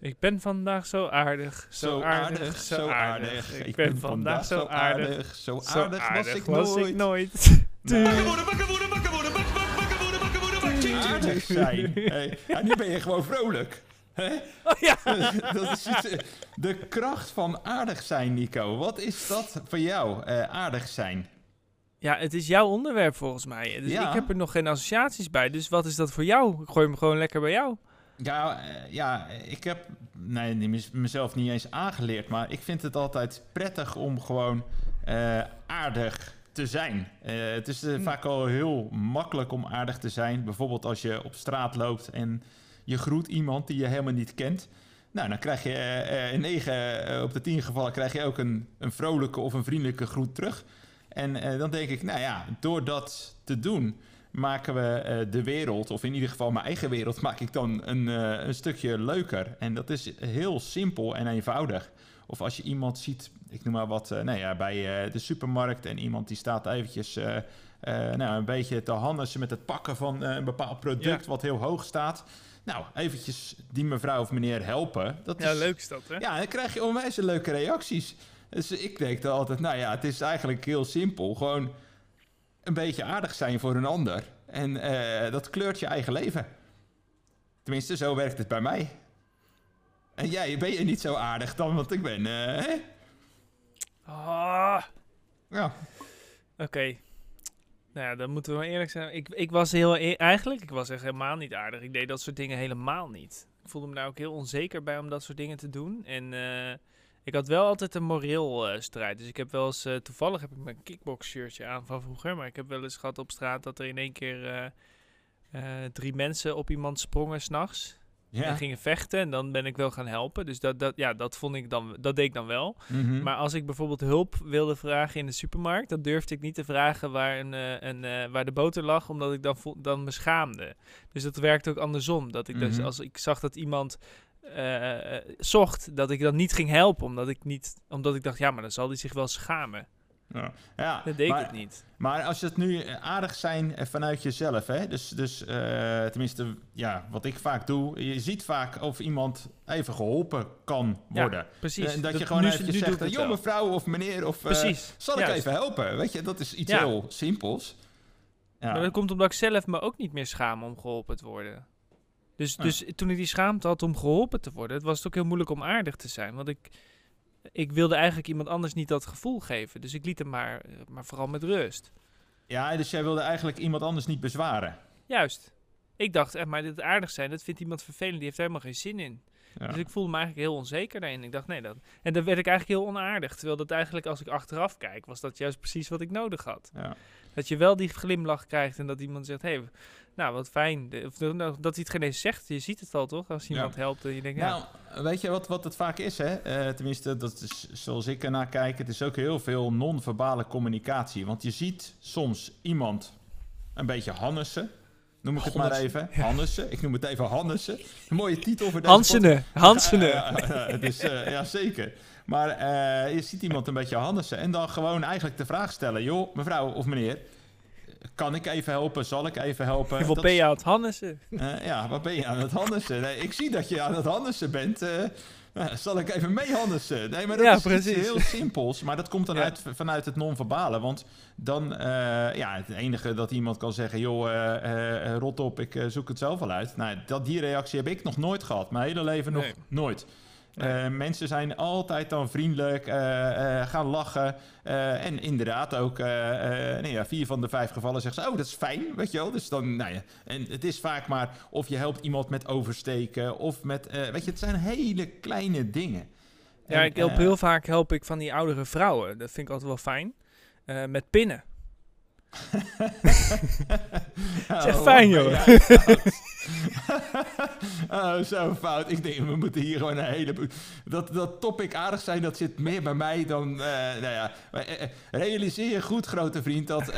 Ik ben vandaag zo aardig, zo, aardig, zo aardig. Ik ben vandaag zo aardig, zo zo aardig was ik was nooit. ik nooit. Wakker worden, wakker worden, wakker worden, wakker worden. Aardig zijn. Hey, ja, nu ben je gewoon vrolijk. Hè? Oh ja. dat is iets, eh, de kracht van aardig zijn, Nico. Wat is dat voor jou, eh, aardig zijn? Ja, het is jouw onderwerp volgens mij. Dus Ja. ik heb er nog geen associaties bij. Dus wat is dat voor jou? Ik gooi hem gewoon lekker bij jou. Ja, eh, ja ik heb nee, mezelf niet eens aangeleerd, maar ik vind het altijd prettig om gewoon eh, aardig te zijn. Eh, het is Hm. vaak al heel makkelijk om aardig te zijn. Bijvoorbeeld als je op straat loopt en je groet iemand die je helemaal niet kent. Nou, dan krijg je in 9 op de 10 gevallen krijg je ook een, een vrolijke of een vriendelijke groet terug. En dan denk ik, nou ja, door dat te doen maken we eh, de wereld, of in ieder geval mijn eigen wereld, maak ik dan een, eh, een stukje leuker. En dat is heel simpel en eenvoudig. Of als je iemand ziet, ik noem maar wat, eh, nou ja, bij de supermarkt en iemand die staat eventjes nou, een beetje te hannissen met het pakken van een bepaald product wat heel hoog staat. Nou, eventjes die mevrouw of meneer helpen. Dat Ja, is, leuk is dat, hè? ja, dan krijg je onwijs leuke reacties. Dus ik denk dan altijd, nou ja, het is eigenlijk heel simpel. Gewoon een beetje aardig zijn voor een ander. En eh, dat kleurt je eigen leven. Tenminste, zo werkt het bij mij. En jij, ben je niet zo aardig dan, want ik ben, eh, hè? Ah, Ja. Oké. Nou ja, dan moeten we maar eerlijk zijn. Ik, ik was heel... e- Eigenlijk, ik was echt helemaal niet aardig. Ik deed dat soort dingen helemaal niet. Ik voelde me daar ook heel onzeker bij om dat soort dingen te doen. En eh, ik had wel altijd een moreel eh, strijd. Dus ik heb wel eens... eh, toevallig heb ik mijn kickbox shirtje aan van vroeger. Maar ik heb wel eens gehad op straat dat er in één keer... eh, drie mensen op iemand sprongen s'nachts. ja. En gingen vechten. En dan ben ik wel gaan helpen. Dus dat, dat, ja, dat vond ik dan... Dat deed ik dan wel. Mhm. Maar als ik bijvoorbeeld hulp wilde vragen in de supermarkt, dan durfde ik niet te vragen waar, een, een, waar de boter lag, omdat ik dan, dan me schaamde. Dus dat werkt ook andersom. Dat ik dus, Mhm. als ik zag dat iemand eh, zocht, dat ik dan niet ging helpen, omdat ik, niet, omdat ik dacht, ja, maar dan zal hij zich wel schamen. ja. ja. Dat deed ik het niet. Maar als het nu eh, aardig zijn eh, vanuit jezelf, hè? Dus, dus tenminste, ja, wat ik vaak doe, je ziet vaak of iemand even geholpen kan Ja, worden. Precies. En dat, je gewoon nu- eventjes nu zegt, joh mevrouw of meneer, of Precies. zal ik juist. even helpen? Weet je, dat is iets Ja. heel simpels. Ja. Maar dat komt omdat ik zelf me ook niet meer schaam om geholpen te worden. Dus, Ja. dus toen ik die schaamte had om geholpen te worden, het was het ook heel moeilijk om aardig te zijn. Want ik, ik wilde eigenlijk iemand anders niet dat gevoel geven. Dus ik liet hem maar, eh, maar vooral met rust. ja, dus jij wilde eigenlijk iemand anders niet bezwaren. Juist. Ik dacht, eh, maar dit aardig zijn, dat vindt iemand vervelend, die heeft er helemaal geen zin in. Ja. Dus ik voelde me eigenlijk heel onzeker daarin. Ik dacht, nee, dat... En dan werd ik eigenlijk heel onaardig. Terwijl dat eigenlijk, als ik achteraf kijk, was dat juist precies wat ik nodig had. Ja. Dat je wel die glimlach krijgt en dat iemand zegt, hé, hey, nou wat fijn. De- Of nou, dat hij het geen eens zegt, je ziet het al toch? Als iemand helpt en je denkt, ja, Nou, weet je wat, wat het vaak is, hè? Eh, tenminste, dat is zoals ik ernaar kijk. Het is ook heel veel non-verbale communicatie. Want je ziet soms iemand een beetje hannessen. Noem ik het maar Hannessen, even. Hannessen. Ik noem het even Hannessen. Een mooie titel voor deze Hansenen, Hansenen. Ja, ja, ja, het is, eh, ja, zeker. Maar eh, je ziet iemand een beetje hannissen. En dan gewoon eigenlijk de vraag stellen: joh, mevrouw of meneer, kan ik even helpen? Zal ik even helpen? Hoeveel Dat ben je aan het Hannessen? eh, ja, wat ben je aan het hannissen? Nee, ik zie dat je aan het hannissen bent. eh, nou, zal ik even mee hannissen? Nee, maar dat Ja, is precies. iets heel simpels. Maar dat komt dan Ja. uit, vanuit het non-verbale. Want dan, eh, ja, het enige dat iemand kan zeggen... joh, eh, eh, rot op, ik eh, zoek het zelf wel uit. Nou, dat, die reactie heb ik nog nooit gehad. Mijn hele leven nog Nee. nooit. Nee. Eh, mensen zijn altijd dan vriendelijk, eh, eh, gaan lachen. en inderdaad ook, nee, ja, vier van de vijf gevallen zeggen ze... oh, dat is fijn, weet je wel. Dus dan, nou ja, en het is vaak maar of je helpt iemand met oversteken... of met, weet je, het zijn hele kleine dingen. Ja, En, ik help heel vaak help ik van die oudere vrouwen. Dat vind ik altijd wel fijn. Met pinnen. Oh, echt fijn, ben joh. oh, zo fout. Ik denk, we moeten hier gewoon een hele... Dat, dat topic aardig zijn, dat zit meer bij mij dan... eh, nou ja, maar, eh, eh, realiseer je goed, grote vriend, dat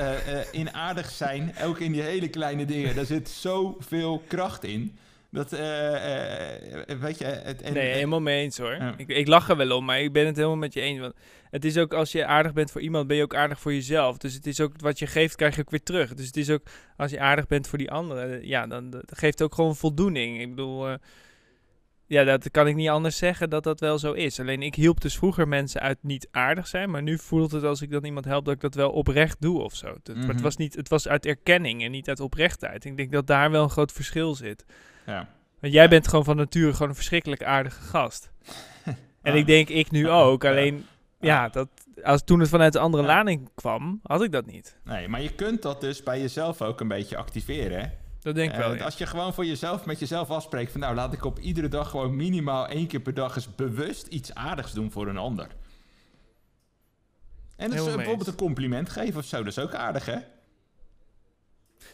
in aardig zijn, ook in die hele kleine dingen, daar zit zoveel kracht in. Dat, eh, eh, weet je... Het, en, nee, helemaal mee eens hoor. Ja. Ik, ik lach er wel om, maar ik ben het helemaal met je eens. Want het is ook, als je aardig bent voor iemand, ben je ook aardig voor jezelf. Dus het is ook, wat je geeft, krijg je ook weer terug. Dus het is ook, als je aardig bent voor die anderen, ja, dan dat geeft ook gewoon voldoening. Ik bedoel, eh, ja, dat kan ik niet anders zeggen dat dat wel zo is. Alleen ik hielp dus vroeger mensen uit niet aardig zijn. Maar nu voelt het als ik dan iemand help dat ik dat wel oprecht doe of zo. Het, het Mhm. was niet, het was uit erkenning en niet uit oprechtheid. Ik denk dat daar wel een groot verschil zit. Ja. Want jij Ja. bent gewoon van nature gewoon een verschrikkelijk aardige gast. En ik denk ik nu ook. Alleen, ja, Ja. dat, als toen het vanuit de andere lading kwam, had ik dat niet. Nee, maar je kunt dat dus bij jezelf ook een beetje activeren. Dat denk ik Eh, wel, ja. Als je gewoon voor jezelf met jezelf afspreekt van nou laat ik op iedere dag gewoon minimaal één keer per dag eens bewust iets aardigs doen voor een ander. En dus eh, bijvoorbeeld een compliment geven of zo, dat is ook aardig hè?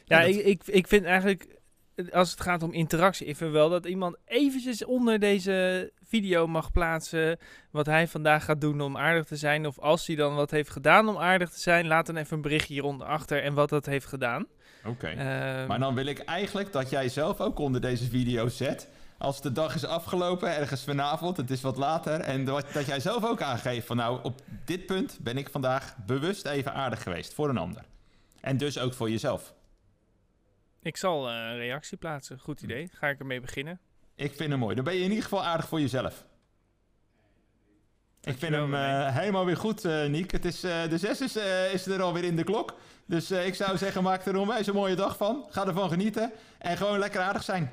Ja, dat- ik, ik, ik vind eigenlijk, eh, als het gaat om interactie, ik vind wel dat iemand eventjes onder deze video mag plaatsen wat hij vandaag gaat doen om aardig te zijn. Of als hij dan wat heeft gedaan om aardig te zijn, laat dan even een berichtje hieronder achter en wat dat heeft gedaan. Oké. Ehm, Maar dan wil ik eigenlijk dat jij zelf ook onder deze video zet. Als de dag is afgelopen, ergens vanavond, het is wat later. En dat, dat jij zelf ook aangeeft van nou, op dit punt ben ik vandaag bewust even aardig geweest voor een ander. En dus ook voor jezelf. ik zal eh, een reactie plaatsen, goed idee. Ga ik ermee beginnen. Ik vind hem mooi. Dan ben je in ieder geval aardig voor jezelf. Ik vind hem eh, helemaal weer goed, eh Niek. Het is, eh, de zes is, is er alweer in de klok. Dus ik zou zeggen, maak er een onwijs een mooie dag van. Ga ervan genieten. En gewoon lekker aardig zijn.